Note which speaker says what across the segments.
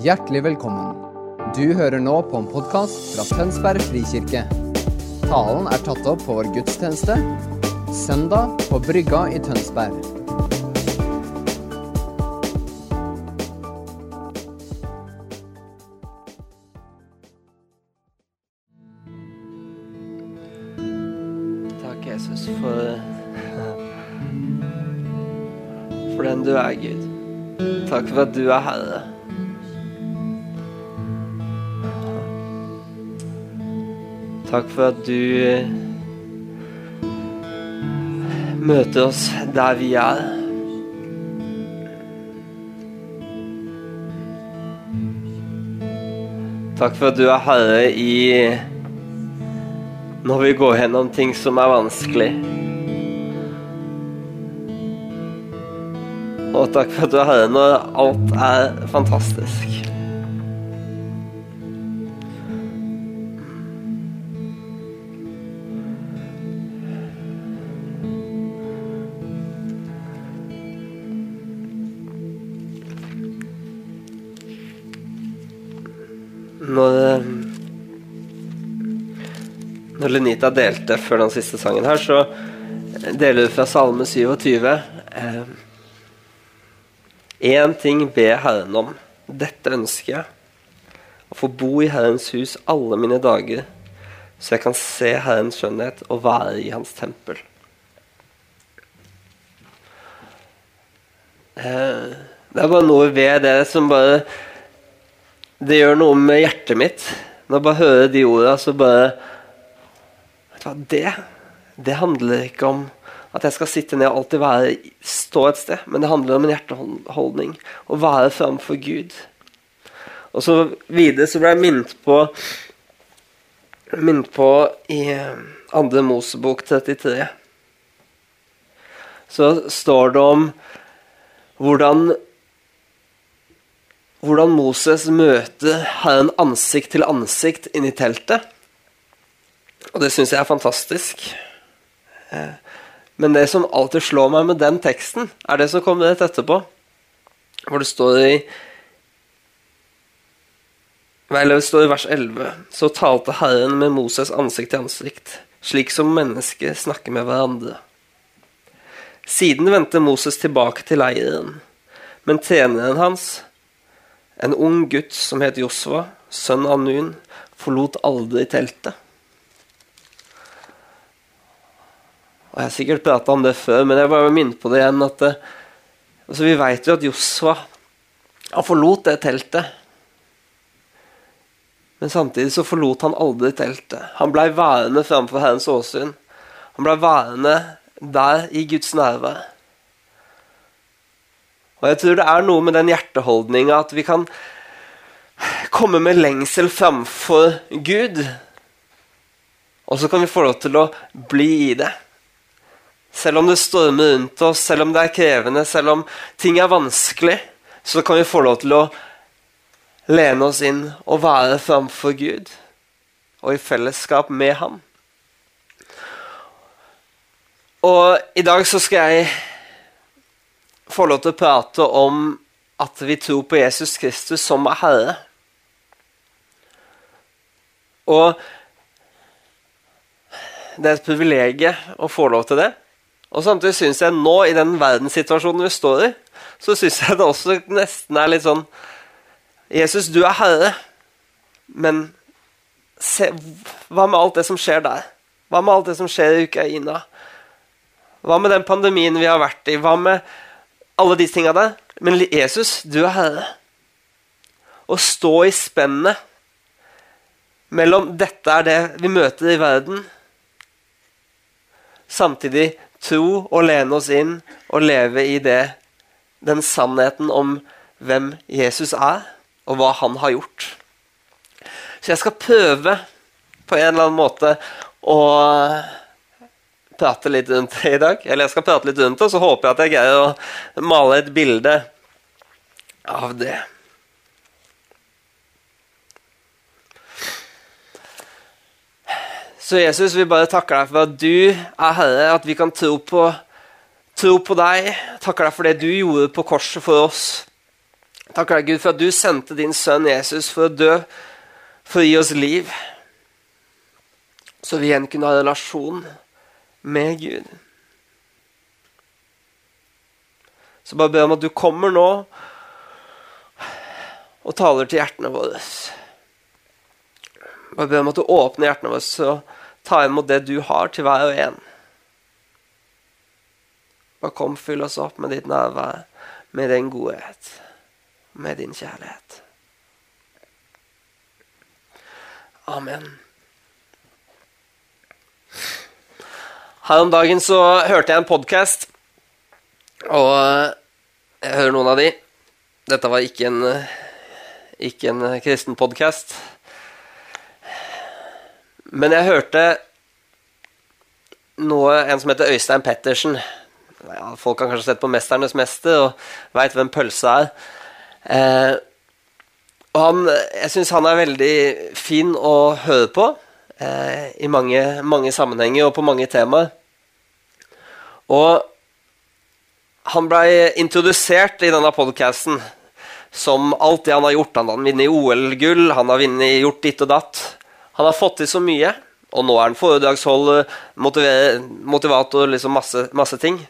Speaker 1: Hjertelig velkommen. Du hører nå på en podkast fra Tønsberg frikirke. Talen er tatt opp på vår gudstjeneste søndag på Brygga i Tønsberg.
Speaker 2: Takk, Jesus, for For den du er, Gud. Takk for at du er Herre. Takk for at du møter oss der vi er. Takk for at du er herre i når vi går gjennom ting som er vanskelig. Og takk for at du er herre når alt er fantastisk. Når eh, Når Lenita delte før den siste sangen her, så deler hun fra Salme 27. Én ting ber Herren om, dette ønsker jeg. Å få bo i Herrens hus alle mine dager, så jeg kan se Herrens skjønnhet og være i Hans tempel. Eh, Det er bare noe ved det som bare Det gjør noe med hjertet mitt. Når jeg bare hører de ordene, så bare Vet du hva, det, det handler ikke om at jeg skal sitte ned og alltid være, stå et sted, men det handler om en hjerteholdning. Å være framfor Gud. Og så videre så ble jeg minnet på minnet på i andre Mosebok 33. Så står det om hvordan hvordan Moses møter Herren ansikt til ansikt inni teltet. Og det syns jeg er fantastisk. Eh, Men det som alltid slår meg med den teksten, er det som kommer rett etterpå. Hvor det står i Vel, det står i vers 11. Så talte Herren med Moses ansikt til ansikt, slik som mennesker snakker med hverandre. Siden vendte Moses tilbake til leiren, men tjeneren hans, en ung gutt som het Josva, sønn av Nun, forlot aldri teltet. Og Jeg har sikkert prata om det før, men jeg bare minner på det igjen. at det, altså Vi vet jo at Josva han forlot det teltet. Men samtidig så forlot han aldri teltet. Han blei værende framfor Herrens åsyn. Han blei værende der i Guds nærvær. Og jeg tror det er noe med den hjerteholdninga at vi kan komme med lengsel framfor Gud. Og så kan vi få lov til å bli i det. Selv om det stormer rundt oss, selv om det er krevende, selv om ting er vanskelig, så kan vi få lov til å lene oss inn og være framfor Gud og i fellesskap med Ham. Og i dag så skal jeg få lov til å prate om at vi tror på Jesus Kristus som er Herre. Og det er et privilegium å få lov til det. Og samtidig syns jeg nå, i den verdenssituasjonen vi står i, så syns jeg det også nesten er litt sånn Jesus, du er herre, men se, hva med alt det som skjer der? Hva med alt det som skjer i Ukraina? Hva med den pandemien vi har vært i? Hva med alle de tinga der? Men Jesus, du er herre. Å stå i spennet mellom dette er det vi møter i verden, samtidig tro og lene oss inn og leve i det, den sannheten om hvem Jesus er, og hva han har gjort. Så jeg skal prøve på en eller annen måte å prate litt rundt det i dag. Eller jeg skal prate litt rundt det, og så håper jeg at jeg greier å male et bilde av det. Så Jesus, vi bare takker deg for at du er Herre, at vi kan tro på, tro på deg. Takker deg for det du gjorde på korset for oss. Takker deg, Gud, for at du sendte din sønn Jesus for å dø, for å gi oss liv. Så vi igjen kunne ha relasjon med Gud. Så bare be om at du kommer nå og taler til hjertene våre. Bare be om at du åpner hjertene våre og tar imot det du har til hver og en. Bare kom, fyll oss opp med ditt nærvær, med din godhet, med din kjærlighet. Amen. Her om dagen så hørte jeg en podkast, og jeg hører noen av de. Dette var ikke en, ikke en kristen podkast. Men jeg hørte noe En som heter Øystein Pettersen. Ja, folk har kanskje sett på 'Mesternes mester' og veit hvem pølse er. Eh, og han, jeg syns han er veldig fin å høre på eh, i mange, mange, sammenhenger og på mange temaer. Og han blei introdusert i denne podkasten som alt det han har gjort. Han har vunnet OL-gull, han har vunnet, gjort ditt og datt. Han har fått til så mye, og nå er han foredragsholder, motivator, liksom masse, masse ting.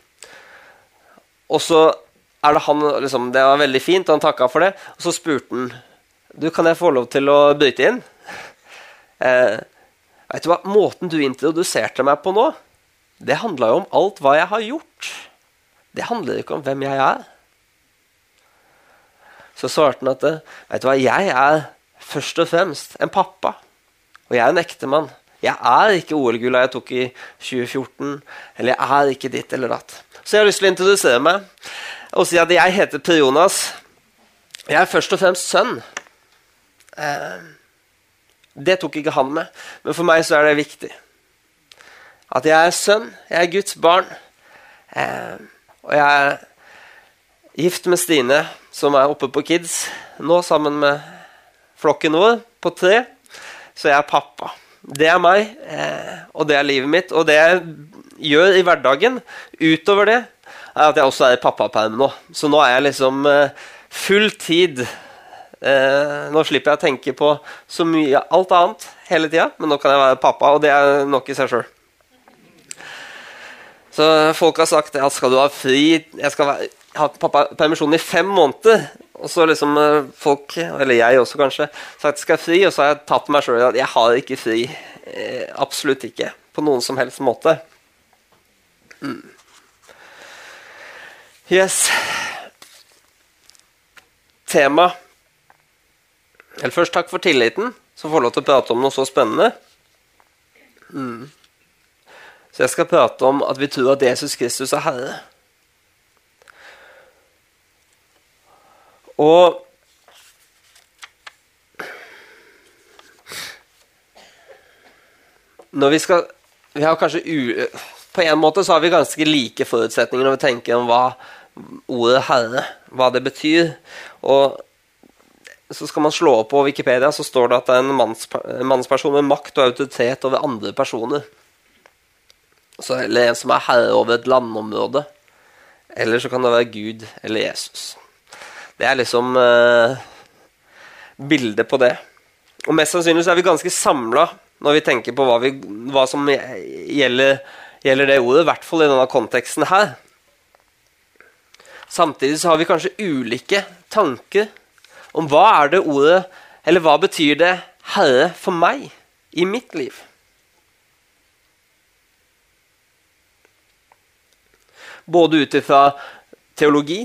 Speaker 2: Og så er det han liksom, Det var veldig fint, han takka for det. Og så spurte han Du, kan jeg få lov til å bryte inn? Eh, vet du hva, Måten du introduserte meg på nå, det handla jo om alt hva jeg har gjort. Det handler ikke om hvem jeg er. Så svarte han at vet du hva, jeg er først og fremst en pappa. Og jeg er en ektemann. Jeg er ikke OL-gulla jeg tok i 2014. Eller jeg er ikke ditt eller datt. Så jeg har lyst til å introdusere meg og si at jeg heter Per Jonas. Jeg er først og fremst sønn. Eh, det tok ikke han med, men for meg så er det viktig. At jeg er sønn. Jeg er Guds barn. Eh, og jeg er gift med Stine, som er oppe på Kids nå, sammen med flokken vår på tre. Så jeg er pappa. Det er meg, eh, og det er livet mitt. Og det jeg gjør i hverdagen utover det, er at jeg også er i pappaperm nå. Så nå er jeg liksom eh, full tid. Eh, nå slipper jeg å tenke på så mye alt annet hele tida, men nå kan jeg være pappa, og det er nok i seg sjøl. Så folk har sagt ja, skal du ha fri Jeg skal ha permisjon i fem måneder. Og så liksom eh, folk, eller jeg også kanskje, sagt jeg skal ha fri, og så har jeg tatt meg sjøl i at jeg har ikke fri. Eh, absolutt ikke. På noen som helst måte. Mm. Yes. Tema Eller først takk for tilliten, som får lov til å prate om noe så spennende. Mm. Så jeg skal prate om at vi tror at Jesus Kristus er Herre. Og når vi skal vi har kanskje u, På en måte så har vi ganske like forutsetninger når vi tenker om hva ordet 'herre' hva det betyr. Og så skal man slå opp på Wikipedia, så står det at det er en mannsperson med makt og autoritet over andre personer. Så, eller en som er herre over et landområde. Eller så kan det være Gud eller Jesus. Det er liksom eh, bildet på det. Og mest sannsynlig så er vi ganske samla når vi tenker på hva, vi, hva som gjelder, gjelder, det ordet, i hvert fall i denne konteksten her. Samtidig så har vi kanskje ulike tanker om hva er det ordet Eller hva betyr det 'Herre' for meg i mitt liv? Både ut ifra teologi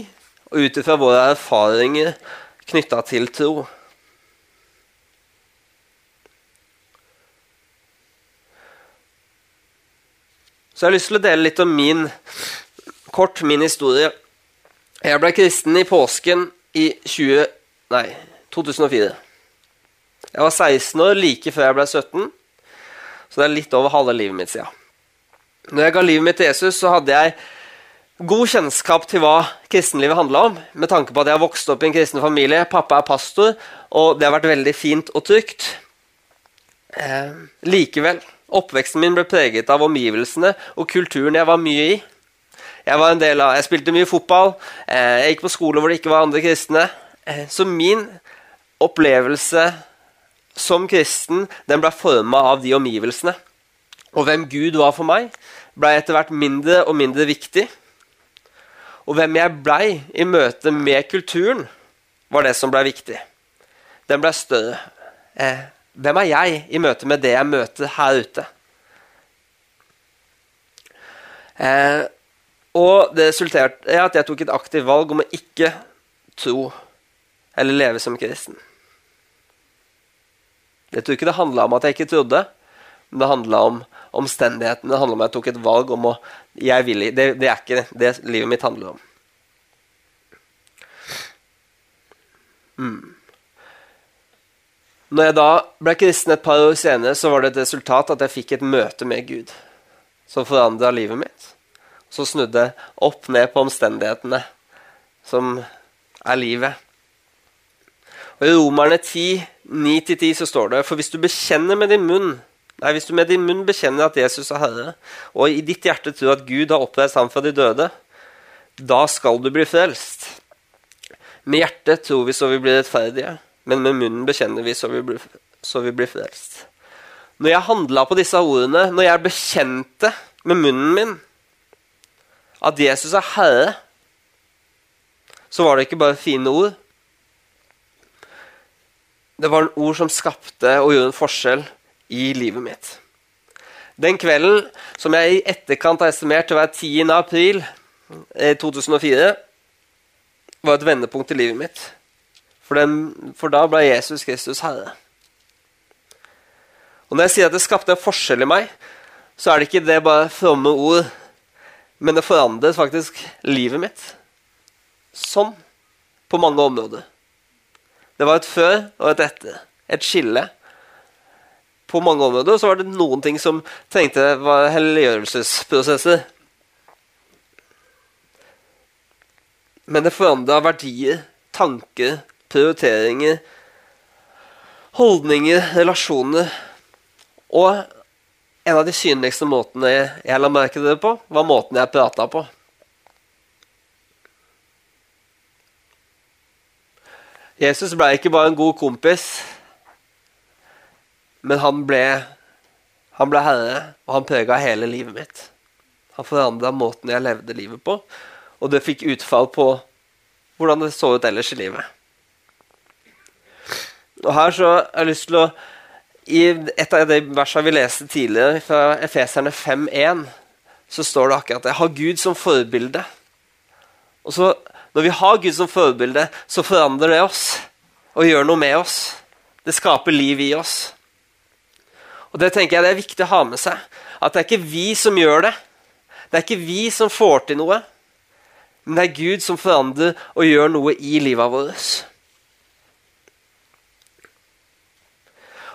Speaker 2: og ut ifra våre erfaringer knytta til tro. Så jeg har lyst til å dele litt om min kort min historie. Jeg ble kristen i påsken i 20, nei, 2004. Jeg var 16 år like før jeg ble 17, så det er litt over halve livet mitt siden. Når jeg ga livet mitt til Jesus, så hadde jeg god kjennskap til hva kristenlivet handla om, med tanke på at jeg har vokst opp i en kristen familie. Pappa er pastor, og det har vært veldig fint og trygt. Eh, likevel, oppveksten min ble preget av omgivelsene og kulturen jeg var mye i. Jeg var av, jeg spilte mye fotball, eh, jeg gikk på skole hvor det ikke var andre kristne. Eh, så min opplevelse som kristen den ble forma av de omgivelsene. Og hvem Gud var for meg, ble etter hvert mindre og mindre viktig. Og hvem jeg blei i møte med kulturen, var det som blei viktig. Den blei større. Eh, hvem er jeg i møte med det jeg møter her ute? Eh, og det resulterte i at jeg tok et aktivt valg om å ikke tro eller leve som kristen. Jeg tror ikke det handla om at jeg ikke trodde, men det handla om omstendighetene. Det handler om at jeg tok et valg om å jeg vil, det, det er ikke det livet mitt handler om. Mm. Når jeg da ble kristen et par år senere, så var det et resultat at jeg fikk et møte med Gud som forandra livet mitt. Så snudde jeg opp ned på omstendighetene som er livet. Og I Romerne 10, 9-10 så står det For hvis du bekjenner med din munn Nei, hvis du med din munn bekjenner at Jesus er Herre, og i ditt hjerte tror at Gud har oppreist ham fra de døde, da skal du bli frelst. Med hjertet tror vi så vi blir rettferdige, men med munnen bekjenner vi så vi blir, så vi blir frelst. Når jeg handla på disse ordene, når jeg bekjente med munnen min at Jesus er Herre, så var det ikke bare fine ord. Det var en ord som skapte og gjorde en forskjell i livet mitt. Den kvelden, som jeg i etterkant har estimert til å være 10. april 2004, eh, var et vendepunkt i livet mitt. For, den, for da ble Jesus Kristus herre. Og Når jeg sier at det skapte en forskjell i meg, så er det ikke det bare fromme ord, men det forandret faktisk livet mitt. Sånn. På mange områder. Det var et før og et etter. Et skille. På mange områder så var det noen ting som trengte var helliggjørelsesprosesser. Men det forandra verdier, tanker, prioriteringer, holdninger, relasjoner. Og en av de synligste måtene jeg la merke det på, var måten jeg prata på. Jesus ble ikke bare en god kompis, men han ble, han ble herre, og han prega hele livet mitt. Han forandra måten jeg levde livet på, og det fikk utfall på hvordan det så ut ellers i livet. Og her så har jeg lyst til å I et av de versene vi leste tidligere, fra Efeserne 5.1, så står det akkurat at jeg har Gud som forbilde. Og så når vi har Gud som forbilde, så forandrer det oss og gjør noe med oss. Det skaper liv i oss. Og Det tenker jeg det er viktig å ha med seg. At det er ikke vi som gjør det. Det er ikke vi som får til noe. Men det er Gud som forandrer og gjør noe i livet vårt.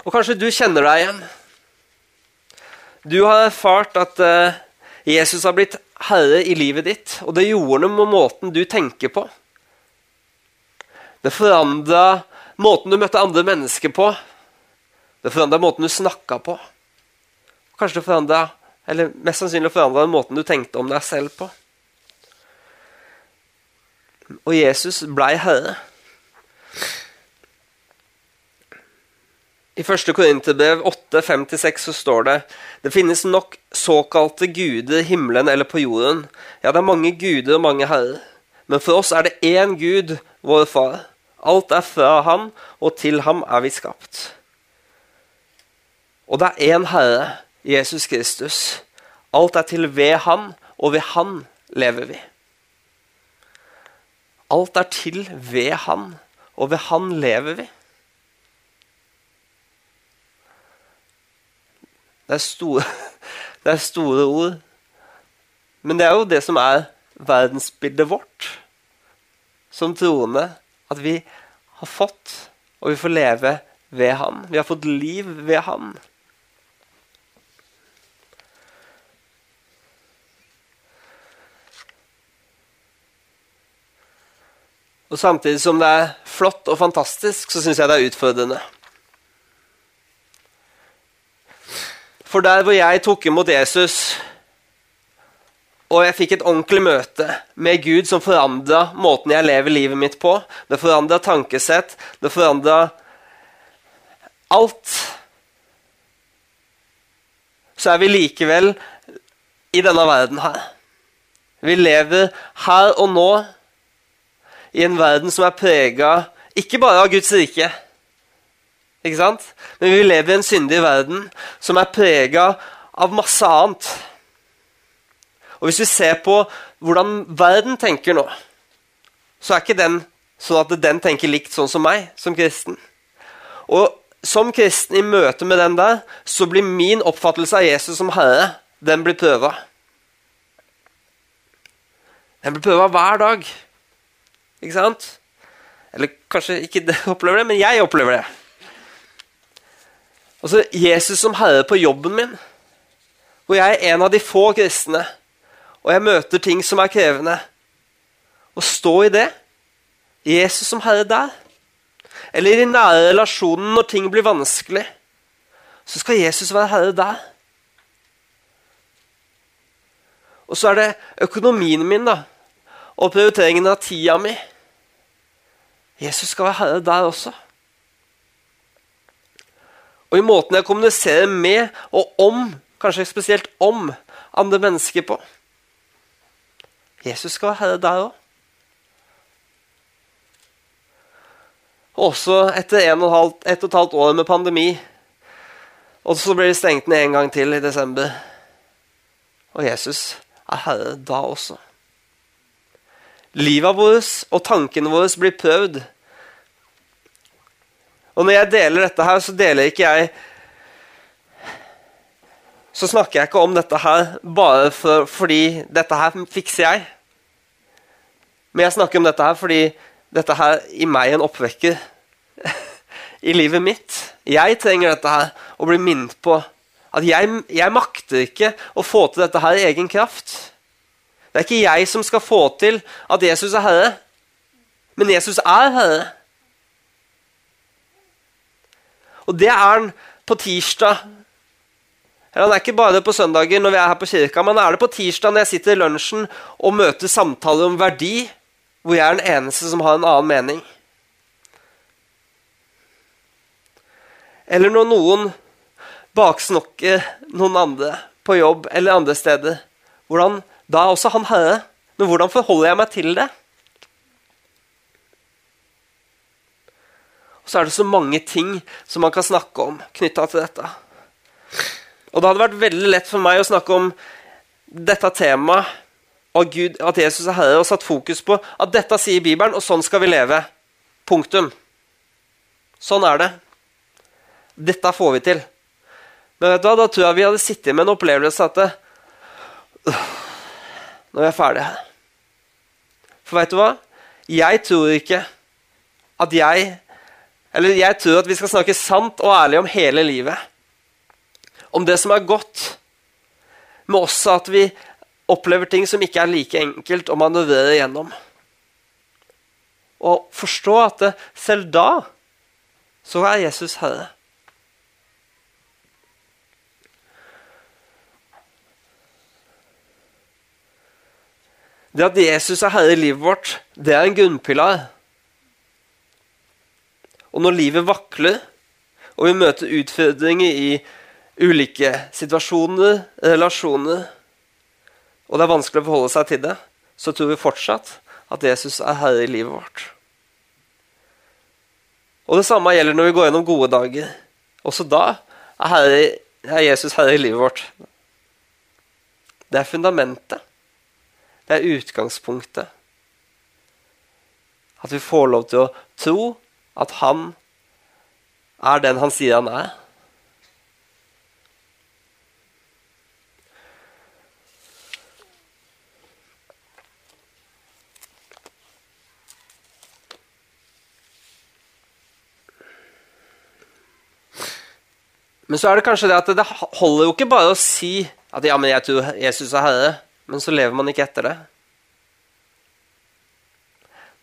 Speaker 2: Og kanskje du kjenner deg igjen. Du har erfart at uh, Jesus har blitt herre i livet ditt, og det gjorde noe med måten du tenker på. Det forandra måten du møtte andre mennesker på. Det forandra måten du snakka på. Kanskje det forandra, eller mest sannsynlig forandra måten du tenkte om deg selv på. Og Jesus blei herre. I 1. Korinterbrev 8.5-6 så står det det finnes nok såkalte guder i himmelen eller på jorden. Ja, det er mange guder og mange herrer. Men for oss er det én Gud, vår Far. Alt er fra ham, og til ham er vi skapt. Og det er én Herre, Jesus Kristus. Alt er til ved Han, og ved Han lever vi. Alt er til ved Han, og ved Han lever vi. Det er store, det er store ord. Men det er jo det som er verdensbildet vårt som troende. At vi har fått, og vi får leve ved Han. Vi har fått liv ved Han. Og Samtidig som det er flott og fantastisk, så syns jeg det er utfordrende. For der hvor jeg tok imot Jesus Og jeg fikk et ordentlig møte med Gud som forandra måten jeg lever livet mitt på. Det forandra tankesett. Det forandra alt. Så er vi likevel i denne verden her. Vi lever her og nå i en verden som er prega ikke bare av Guds rike, ikke sant? men vi lever i en syndig verden som er prega av masse annet. Og Hvis vi ser på hvordan verden tenker nå, så er ikke den sånn at den tenker likt sånn som meg som kristen. Og som kristen i møte med den der, så blir min oppfattelse av Jesus som Herre, den blir prøva. Den blir prøva hver dag. Ikke sant? Eller kanskje ikke det opplever det, men jeg opplever det. Altså, Jesus som herre på jobben min, hvor jeg er en av de få kristne, og jeg møter ting som er krevende. Å stå i det. Jesus som herre der. Eller i de nære relasjonene når ting blir vanskelig. Så skal Jesus være herre der. Og så er det økonomien min da, og prioriteringen av tida mi. Jesus skal være herre der også. Og i måten jeg kommuniserer med og om, kanskje spesielt om, andre mennesker på. Jesus skal være herre der òg. Også etter en og halvt, et og et halvt år med pandemi. Og så blir det stengt ned en gang til i desember. Og Jesus er herre da også. Livet vårt og tankene våre blir prøvd. Og når jeg deler dette her, så deler ikke jeg Så snakker jeg ikke om dette her bare for, fordi dette her fikser jeg. Men jeg snakker om dette her fordi dette her i meg en oppvekker i livet mitt. Jeg trenger dette her å bli minnet på at jeg, jeg makter ikke å få til dette her i egen kraft. Det er ikke jeg som skal få til at Jesus er Herre, men Jesus er Herre. Og det er han på tirsdag. Eller Han er ikke bare på søndager når vi er her på kirka, men han er det på tirsdag når jeg sitter i lunsjen og møter samtaler om verdi, hvor jeg er den eneste som har en annen mening. Eller når noen baksnokker noen andre på jobb eller andre steder. Hvordan da er også han herre. Men hvordan forholder jeg meg til det? Og så er det så mange ting som man kan snakke om knytta til dette. Og det hadde vært veldig lett for meg å snakke om dette temaet og Gud, at Jesus er herre, og satt fokus på at dette sier Bibelen, og sånn skal vi leve. Punktum. Sånn er det. Dette får vi til. Men vet du hva, da tror jeg vi hadde sittet med en opplevelse at det, når vi er ferdige her. For vet du hva? Jeg tror ikke at jeg Eller jeg tror at vi skal snakke sant og ærlig om hele livet. Om det som er godt, men også at vi opplever ting som ikke er like enkelt å manøvrere gjennom. Og forstå at selv da så er Jesus herre. Det at Jesus er herre i livet vårt, det er en grunnpilar. Og når livet vakler, og vi møter utfordringer i ulike situasjoner, relasjoner, og det er vanskelig å forholde seg til det, så tror vi fortsatt at Jesus er herre i livet vårt. Og det samme gjelder når vi går gjennom gode dager. Også da er, herre, er Jesus herre i livet vårt. Det er fundamentet. Det er utgangspunktet. At vi får lov til å tro at han er den han sier han er. Men så er det kanskje det at det holder jo ikke bare å si at ja, men jeg tror Jesus er herre, men så lever man ikke etter det.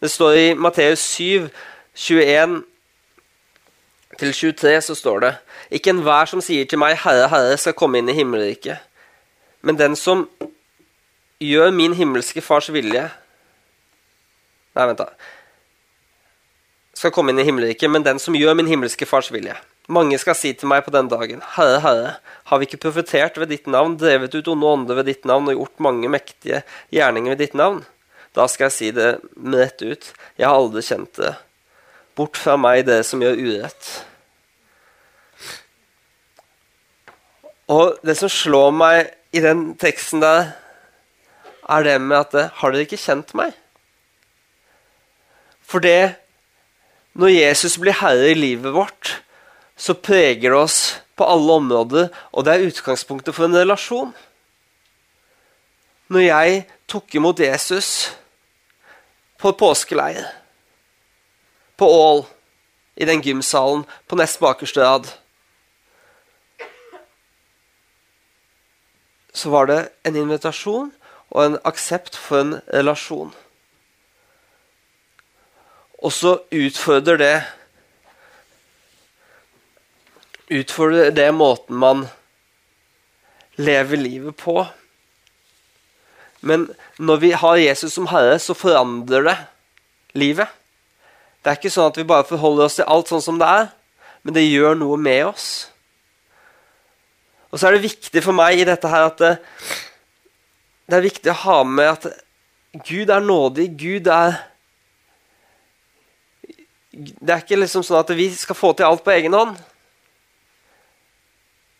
Speaker 2: Det står i Matteus 7, 21 23 så står det Ikke enhver som sier til meg, Herre, Herre, skal komme inn i himmelriket, men den som gjør min himmelske fars vilje Nei, vent, da. Skal komme inn i himmelriket, men den som gjør min himmelske fars vilje. Mange skal si til meg på den dagen, Herre, Herre, har vi ikke profetert ved ditt navn, drevet ut onde ånder ved ditt navn og gjort mange mektige gjerninger ved ditt navn? Da skal jeg si det rett ut, jeg har aldri kjent det. Bort fra meg, det som gjør urett. Og det som slår meg i den teksten der, er det med at Har dere ikke kjent meg? For det Når Jesus blir herre i livet vårt, så preger det oss på alle områder, og det er utgangspunktet for en relasjon. Når jeg tok imot Jesus på påskeleir, på Ål, i den gymsalen på nest bakerste rad så var det en invitasjon og en aksept for en relasjon. Og så utfordrer det Utfordrer det måten man lever livet på. Men når vi har Jesus som herre, så forandrer det livet. Det er ikke sånn at vi bare forholder oss til alt sånn som det er, men det gjør noe med oss. Og så er det viktig for meg i dette her at det, det er viktig å ha med at Gud er nådig. Gud er Det er ikke liksom sånn at vi skal få til alt på egen hånd.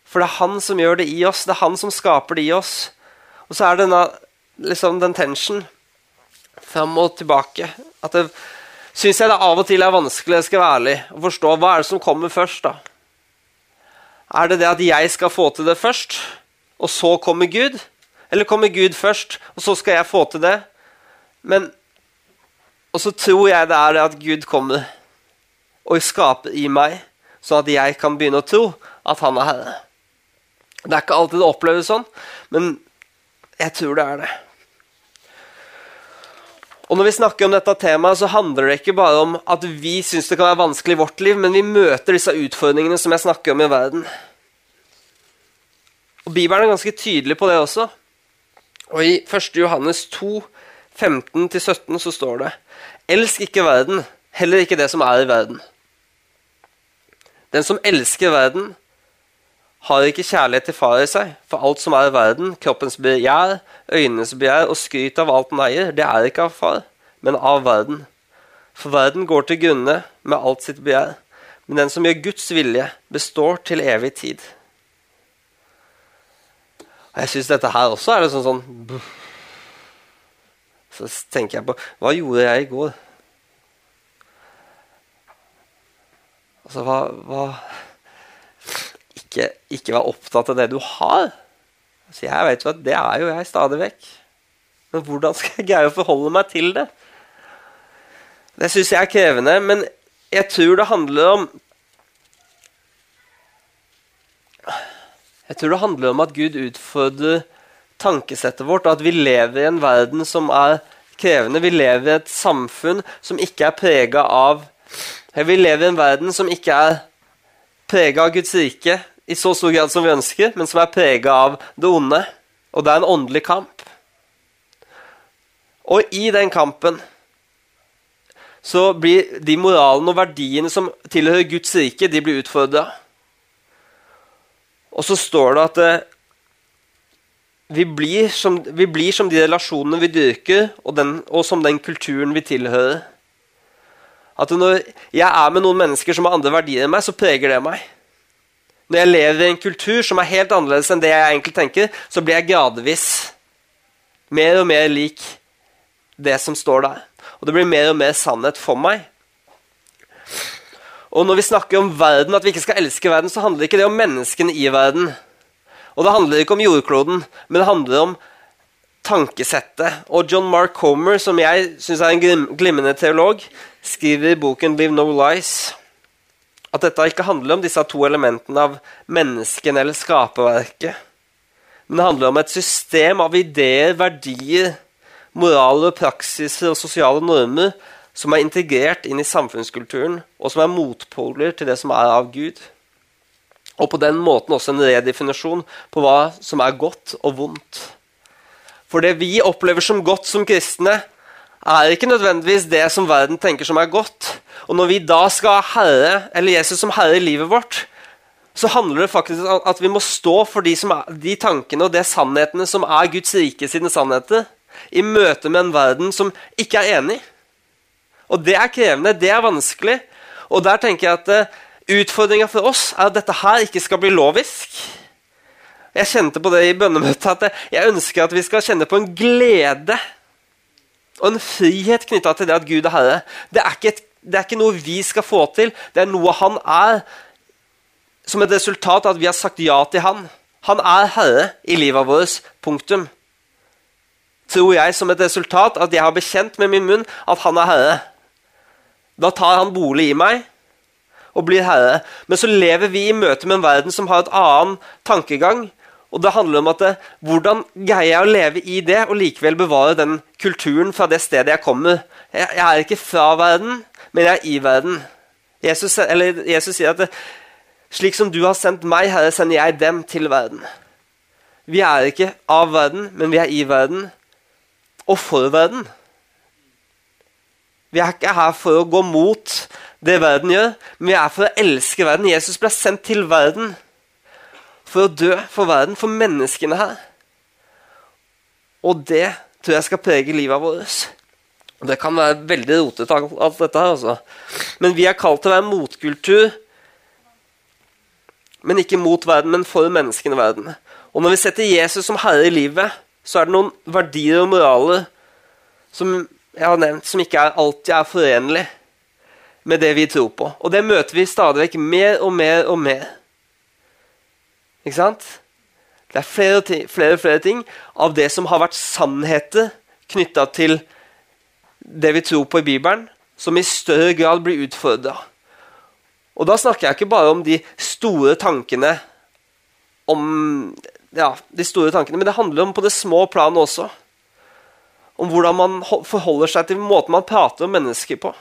Speaker 2: For det er han som gjør det i oss. Det er han som skaper det i oss. Og så er denne, liksom den tension fram og tilbake. At det syns jeg det av og til er vanskelig jeg skal være ærlig, å forstå hva er det som kommer først. da? Er det det at jeg skal få til det først, og så kommer Gud? Eller kommer Gud først, og så skal jeg få til det? Men Og så tror jeg det er det at Gud kommer og skaper i meg, sånn at jeg kan begynne å tro at han er herre. Det er ikke alltid det oppleves sånn, men jeg tror det er det. Og når vi snakker om dette temaet, så handler det ikke bare om at vi syns det kan være vanskelig i vårt liv, men vi møter disse utfordringene som jeg snakker om i verden. Og Bibelen er ganske tydelig på det også. Og I 1. Johannes 2, 15-17 så står det Elsk ikke verden, heller ikke det som er i verden. Den som elsker verden, har ikke kjærlighet til far i seg, for alt som er i verden, kroppens begjær, øynenes begjær og skryt av alt den eier, det er ikke av far, men av verden. For verden går til grunne med alt sitt begjær, men den som gjør Guds vilje, består til evig tid. Og Jeg syns dette her også er sånn sånn Så tenker jeg på Hva gjorde jeg i går? Altså, hva, hva ikke, ikke være opptatt av det du har. Så jeg vet jo at det er jo jeg stadig vekk. Men hvordan skal jeg greie å forholde meg til det? Det syns jeg er krevende, men jeg tror det handler om Jeg tror det handler om at Gud utfordrer tankesettet vårt, og at vi lever i en verden som er krevende. Vi lever i et samfunn som ikke er prega av Vi lever i en verden som ikke er prega av Guds rike i så stor grad som vi ønsker, men som er prega av det onde. Og det er en åndelig kamp. Og i den kampen så blir de moralene og verdiene som tilhører Guds rike, de blir utfordra. Og så står det at eh, vi blir, som, vi blir som de relasjonene vi dyrker, og, den, og, som den kulturen vi tilhører. At når jeg er med noen mennesker som har andre verdier enn meg, så preger det meg. Når jeg lever i en kultur som er helt annerledes enn det jeg egentlig tenker, så blir jeg gradvis mer og mer lik det som står der. Og det blir mer og mer sannhet for meg. Og når vi snakker om verden, at vi ikke skal elske verden, så handler ikke det om menneskene i verden. Og det handler ikke om jordkloden, men det handler om tankesettet. Og John Mark Comer, som jeg syns er en glimrende teolog, skriver i boken 'Live No Lies' at dette ikke handler om disse to elementene av mennesken eller skaperverket. Men det handler om et system av ideer, verdier, moraler, praksiser og sosiale normer som er integrert inn i samfunnskulturen, og som er motpoler til det som er av Gud. Og på den måten også en redefinisjon på hva som er godt og vondt. For det vi opplever som godt som kristne, er ikke nødvendigvis det som verden tenker som er godt. Og når vi da skal ha Herre, eller Jesus som Herre i livet vårt, så handler det faktisk om at vi må stå for de, er, de tankene og de sannhetene som er Guds rike sine sannheter, i møte med en verden som ikke er enig. Og det er krevende, det er vanskelig. Og der tenker jeg at uh, utfordringa for oss er at dette her ikke skal bli lovisk. Jeg kjente på det i bønnemøtet at jeg ønsker at vi skal kjenne på en glede og en frihet knytta til det at Gud er Herre. Det er, et, det er, ikke noe vi skal få til, det er noe Han er som et resultat av at vi har sagt ja til Han. Han er Herre i livet vårt. Punktum. Tror jeg som et resultat at jeg har bekjent med min munn at Han er Herre. Da tar Han bolig i meg og blir Herre. Men så lever vi i møte med en verden som har et annen tankegang, og det handler om at det, Hvordan greier jeg å leve i det og likevel bevare den kulturen fra det stedet jeg kommer? Jeg, jeg er ikke fra verden, men jeg er i verden. Jesus, Jesus sier at det, slik som du har sendt meg, Herre, sender jeg dem til verden. Vi er ikke av verden, men vi er i verden. Og for verden. Vi er ikke her for å gå mot det verden gjør, men vi er for å elske verden. Jesus ble sendt til verden for å dø for verden, for menneskene her. Og det tror jeg skal prege livet vårt. Det kan være veldig rotete, alt dette her. altså. Men vi er kalt til å være motkultur. Men ikke mot verden, men for menneskene i verden. Og når vi setter Jesus som herre i livet, så er det noen verdier og moraler som jeg har nevnt, som ikke er, alltid er forenlig med det vi tror på. Og det møter vi stadig vekk mer og mer og mer. Ikke sant? Det er flere flere, flere, ting av det som har vært sannheter knytta til det vi tror på i Bibelen, som i større grad blir utfordra. Og da snakker jeg ikke bare om de store tankene om ja, de store tankene, men det handler om på det små planet også. Om hvordan man forholder seg til måten man prater om mennesker på.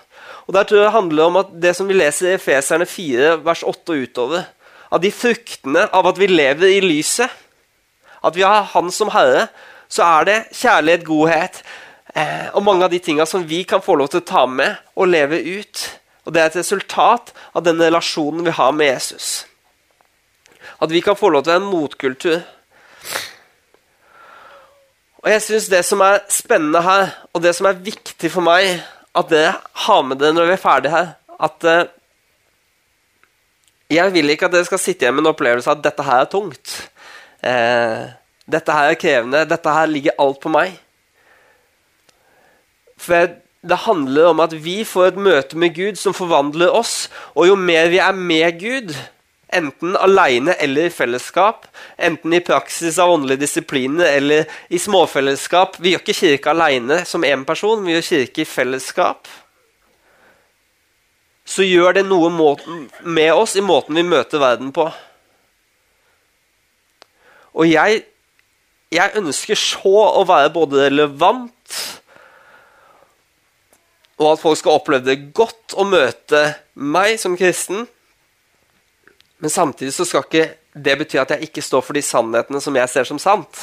Speaker 2: Og der tror jeg det handler om at det som vi leser i Efeserne 4, vers 8 og utover, av de fruktene av at vi lever i lyset, at vi har Han som Herre, så er det kjærlighet, godhet eh, og mange av de tinga som vi kan få lov til å ta med og leve ut. Og Det er et resultat av den relasjonen vi har med Jesus. At vi kan få lov til å være en motkultur. Og jeg synes Det som er spennende her, og det som er viktig for meg at dere har med det når vi er ferdige her at uh, jeg vil ikke at dere skal sitte igjen med en opplevelse av at dette her er tungt. Eh, dette her er krevende. Dette her ligger alt på meg. For det handler om at vi får et møte med Gud som forvandler oss. Og jo mer vi er med Gud, enten alene eller i fellesskap, enten i praksis av åndelige disipliner eller i småfellesskap Vi gjør ikke kirke alene som én person, vi gjør kirke i fellesskap så gjør det noe med oss i måten vi møter verden på. Og jeg, jeg ønsker så å være både relevant og at folk skal oppleve det godt å møte meg som kristen. Men samtidig så skal ikke det bety at jeg ikke står for de sannhetene som jeg ser som sant.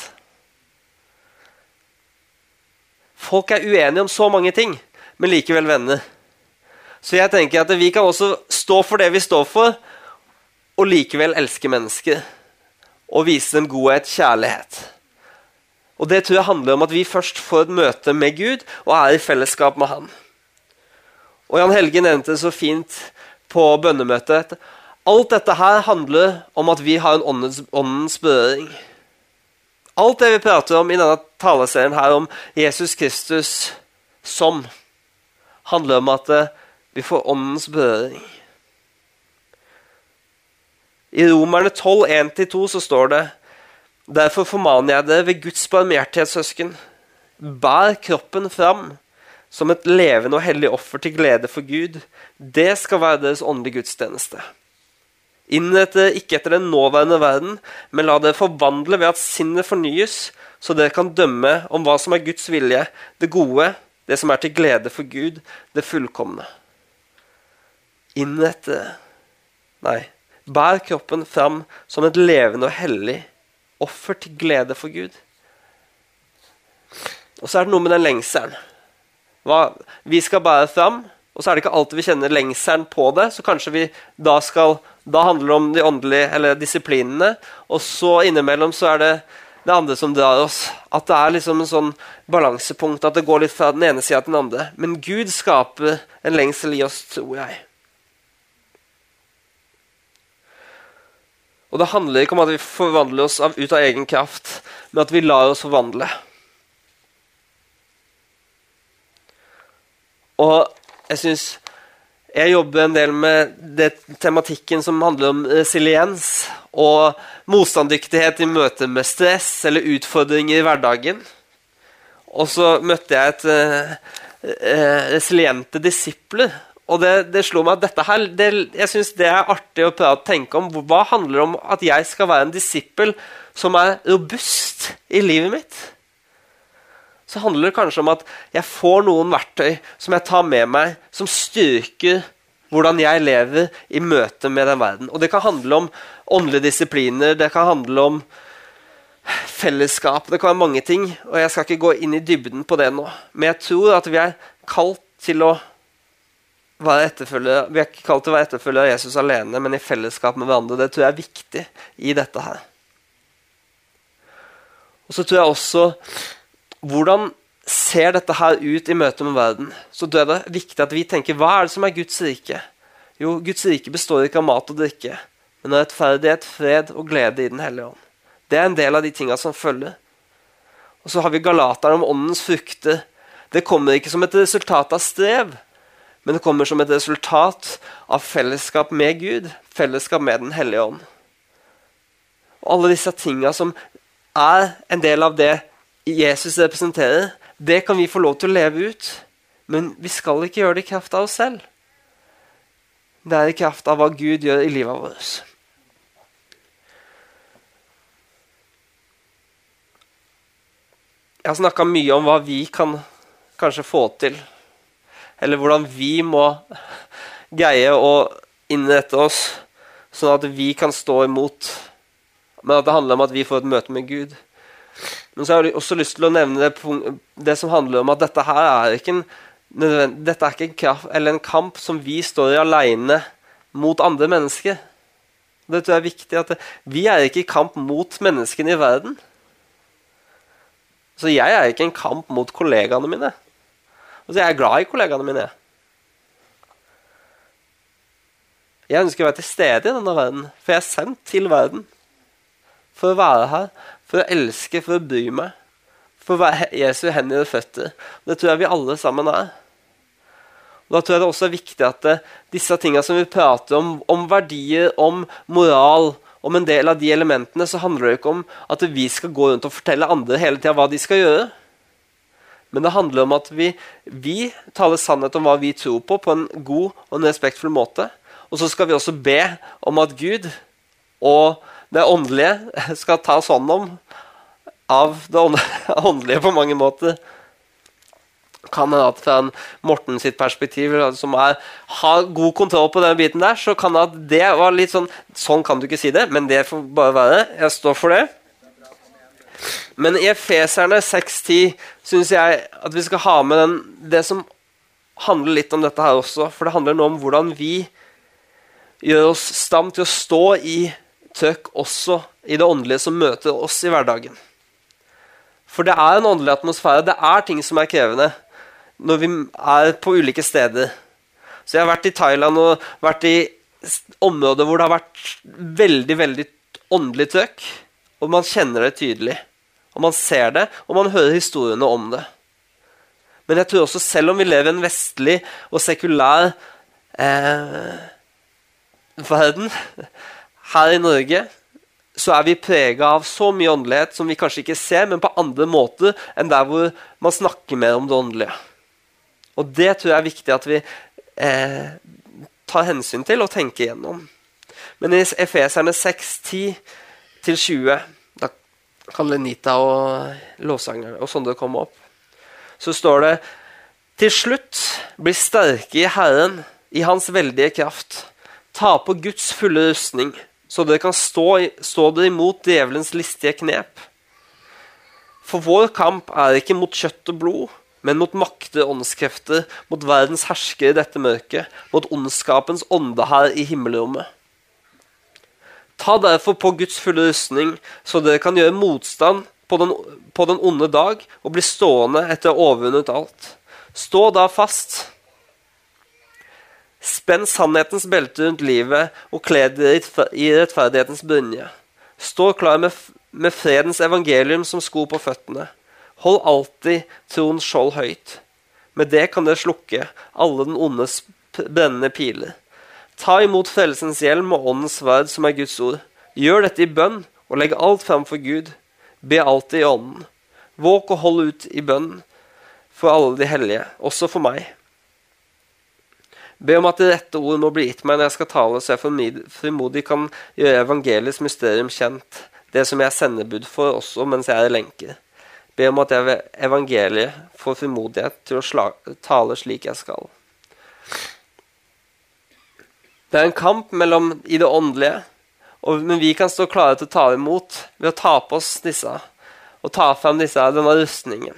Speaker 2: Folk er uenige om så mange ting, men likevel venner. Så jeg tenker at vi kan også stå for det vi står for, og likevel elske mennesker. Og vise dem godhet, kjærlighet. Og Det tror jeg handler om at vi først får et møte med Gud og er i fellesskap med Han. Og Jan Helge nevnte det så fint på bønnemøtet. Alt dette her handler om at vi har en åndens, åndens berøring. Alt det vi prater om i denne taleserien her om Jesus Kristus som, handler om at eh, vi får åndens berøring. I Romerne 12, 1-2 så står det Derfor formaner jeg dere ved Guds barmhjertighetssøsken, bær kroppen fram som et levende og hellig offer til glede for Gud. Det skal være deres åndelige gudstjeneste. Innrett dere ikke etter den nåværende verden, men la dere forvandle ved at sinnet fornyes, så dere kan dømme om hva som er Guds vilje, det gode, det som er til glede for Gud, det fullkomne innrette Nei, bær kroppen fram som et levende og hellig offer til glede for Gud. Og så er det noe med den lengselen. Hva, vi skal bære fram, og så er det ikke alltid vi kjenner lengselen på det. Så kanskje vi da skal Da handler det om de åndelige eller disiplinene. Og så innimellom så er det det andre som drar oss. At det er liksom en sånn balansepunkt. At det går litt fra den ene sida til den andre. Men Gud skaper en lengsel i oss, tror jeg. Og det handler ikke om at vi forvandler oss av, ut av egen kraft, men at vi lar oss forvandle. Og jeg syns jeg jobber en del med det, tematikken som handler om resiliens og motstanddyktighet i møte med stress eller utfordringer i hverdagen. Og så møtte jeg et uh, resiliente disipler. Og det, det, slo meg at dette her, det, jeg synes det er artig å prøve å tenke om. Hva handler det om at jeg skal være en disippel som er robust i livet mitt? så handler det kanskje om at jeg får noen verktøy som jeg tar med meg, som styrker hvordan jeg lever i møte med den verden. Og det kan handle om åndelige disipliner, det kan handle om fellesskap, det kan være mange ting. Og jeg skal ikke gå inn i dybden på det nå. Men jeg tror at vi er kalt til å være etterfølger, Vi er ikke kalt til å være etterfølgere av Jesus alene, men i fellesskap med hverandre. Det tror jeg er viktig i dette her. Og så tror jeg også hvordan ser dette her ut i møte med verden, så er det viktig at vi tenker hva er det som er Guds rike? Jo, Guds rike består ikke av mat og drikke, men av rettferdighet, fred og glede i Den hellige ånd. Det er en del av de tinga som følger. Og så har vi Galateren om åndens frukter. Det kommer ikke som et resultat av strev, men det kommer som et resultat av fellesskap med Gud, fellesskap med Den hellige ånd. Og alle disse tinga som er en del av det Jesus representerer, det kan vi få lov til å leve ut. Men vi skal ikke gjøre det i kraft av oss selv. Det er i kraft av hva Gud gjør i livet vårt. Jeg har snakka mye om hva vi kan kanskje få til. Eller hvordan vi må greie å innrette oss sånn at vi kan stå imot. Men at det handler om at vi får et møte med Gud. Men så har jeg også lyst til å nevne det, det som handler om at dette her er ikke en, dette er ikke en, kraft, en kamp som vi står i alene mot andre mennesker. Det tror jeg er viktig. at det, Vi er ikke i kamp mot menneskene i verden. Så jeg er ikke i en kamp mot kollegaene mine. Altså, jeg er glad i kollegaene mine. Jeg ønsker å være til stede i denne verden, for jeg er sendt til verden for å være her for å elske, for å bry meg. For å være Jesu hender og føtter. Det tror jeg vi alle sammen er. Og Da tror jeg det også er viktig at det, disse tingene som vi prater om, om verdier, om moral, om en del av de elementene, så handler det ikke om at vi skal gå rundt og fortelle andre hele tida hva de skal gjøre. Men det handler om at vi, vi taler sannhet om hva vi tror på, på en god og en respektfull måte. Og så skal vi også be om at Gud og det åndelige skal tas hånd om av det åndelige på mange måter. Kan hende at fra en Morten sitt perspektiv, som er, har god kontroll på den biten der, så kan det at det var litt sånn Sånn kan du ikke si det, men det får bare være. Jeg står for det. Men i Efeserne 6.10 syns jeg at vi skal ha med den, det som handler litt om dette her også. For det handler nå om hvordan vi gjør oss stand til å stå i trøkk også i det åndelige som møter oss i hverdagen. For det er en åndelig atmosfære. Det er ting som er krevende når vi er på ulike steder. Så jeg har vært i Thailand og vært i områder hvor det har vært veldig veldig åndelig trøkk. Og man kjenner det tydelig. Og man ser det, og man hører historiene om det. Men jeg tror også, selv om vi lever i en vestlig og sekulær eh, verden, her i Norge så er vi prega av så mye åndelighet som vi kanskje ikke ser, men på andre måter enn der hvor man snakker mer om det åndelige. Og det tror jeg er viktig at vi eh, tar hensyn til og tenker igjennom. Men i Efeserne 6, 10-20, da kan Lenita og lovsangerne og sånn det komme opp, så står det til slutt bli sterke i Herren, i Hans veldige kraft. Ta på Guds fulle rustning så dere kan stå, stå dere imot djevelens listige knep. For vår kamp er ikke mot kjøtt og blod, men mot makter, og åndskrefter, mot verdens herskere i dette mørket, mot ondskapens ånde her i himmelrommet. Ta derfor på Guds fulle rustning, så dere kan gjøre motstand på den, på den onde dag og bli stående etter å ha overvunnet alt. Stå da fast. Spenn sannhetens belte rundt livet og kle dere i rettferdighetens brynje. Stå klar med, med fredens evangelium som sko på føttene. Hold alltid troens skjold høyt. Med det kan dere slukke alle den ondes brennende piler. Ta imot frelsens hjelm og åndens sverd, som er Guds ord. Gjør dette i bønn, og legg alt fram for Gud. Be alltid i ånden. Våk og hold ut i bønn for alle de hellige, også for meg. Be om at det rette ord må bli gitt meg når jeg skal tale, så jeg frimodig kan gjøre evangeliets mysterium kjent, det som jeg sender bud for også mens jeg er i lenker. Be om at jeg evangeliet får frimodighet til å tale slik jeg skal. Det er en kamp mellom i det åndelige, og, men vi kan stå klare til å ta imot ved å ta på oss disse og ta frem disse, denne rustningen.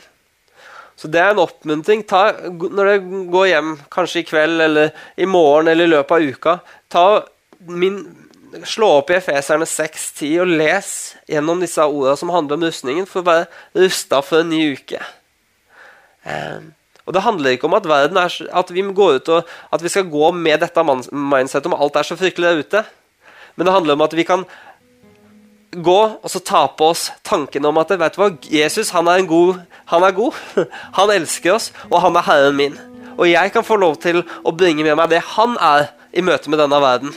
Speaker 2: Så det er en oppmuntring. Ta, når dere går hjem, kanskje i kveld eller i morgen eller i løpet av uka, ta min, slå opp i Efeserne 6.10 og les gjennom disse ordene som handler om rustningen, for å være rusta for en ny uke. Eh, og Det handler ikke om at, er, at vi går ut og at vi skal gå med dette mindsetet om alt er så fryktelig der ute. Men det handler om at vi kan gå og så ta på oss tanken om at vet du hva, Jesus han er, god, han er god. Han elsker oss, og han er Herren min. Og jeg kan få lov til å bringe med meg det han er i møte med denne verden.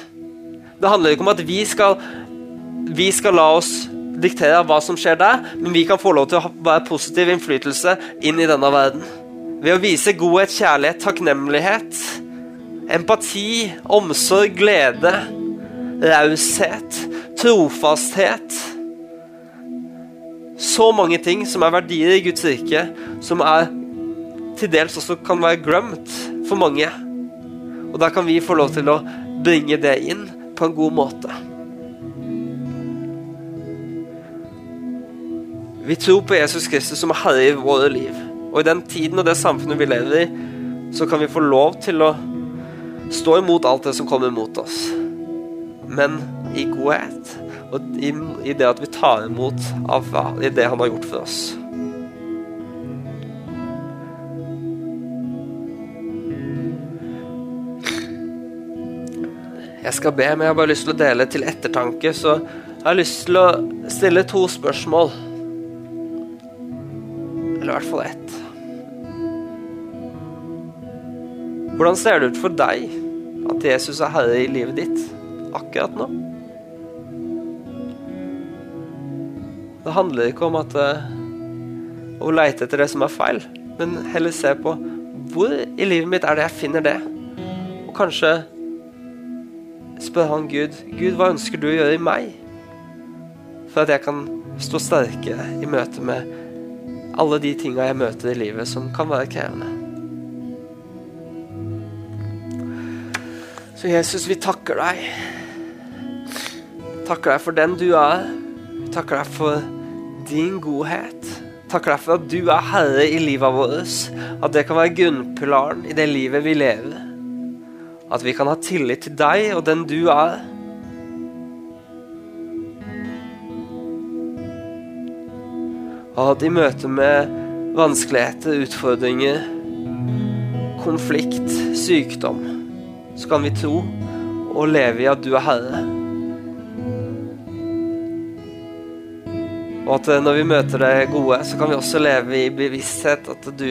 Speaker 2: Det handler ikke om at vi skal, vi skal la oss diktere hva som skjer der, men vi kan få lov til å være positiv innflytelse inn i denne verden. Ved å vise godhet, kjærlighet, takknemlighet, empati, omsorg, glede, raushet, trofasthet Så mange ting som er verdier i Guds rike, som er til dels også kan være glemt for mange. Og da kan vi få lov til å bringe det inn på en god måte. Vi tror på Jesus Kristus som herre i våre liv. Og i den tiden og det samfunnet vi lever i, så kan vi få lov til å stå imot alt det som kommer mot oss. Men i godhet. Og i, i, det at vi tar imot av i det han har gjort for oss. Jeg skal be, men jeg har bare lyst til å dele til ettertanke, så jeg har lyst til å stille to spørsmål. Eller i hvert fall ett. Hvordan ser det ut for deg at Jesus er herre i livet ditt akkurat nå? Det handler ikke om at, uh, å leite etter det som er feil, men heller se på hvor i livet mitt er det jeg finner det. Og kanskje spør han Gud Gud, hva ønsker du å gjøre i meg? For at jeg kan stå sterkere i møte med alle de tinga jeg møter i livet som kan være krevende. Så Jesus, vi takker deg. Takker deg for den du er. Takker deg for din godhet. Takker deg for at du er herre i livet vårt. At det kan være grunnpilaren i det livet vi lever. At vi kan ha tillit til deg og den du er. Og at i møte med vanskeligheter, utfordringer, konflikt, sykdom, så kan vi tro og leve i at du er herre. Og at eh, når vi møter det gode, så kan vi også leve i bevissthet at du,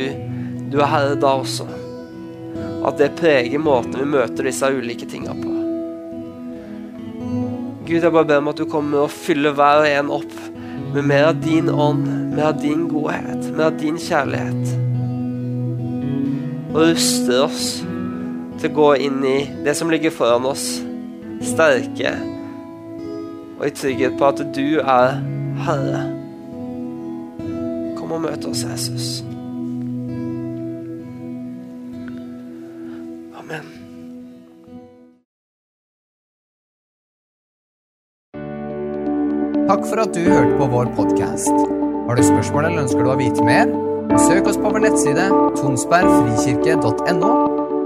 Speaker 2: du er herre da også. At det preger måten vi møter disse ulike tinga på. Gud, jeg bare ber om at du kommer og fyller hver og en opp med mer av din ånd, mer av din godhet, mer av din kjærlighet. Og ruster oss til å gå inn i det som ligger foran oss, sterke og i trygghet på at du er Herre. Kom og møt oss, Jesus. Amen.
Speaker 1: Takk for at du hørte på vår podkast. Har du spørsmål eller ønsker du å vite mer? Søk oss på vår nettside tonsbergfrikirke.no.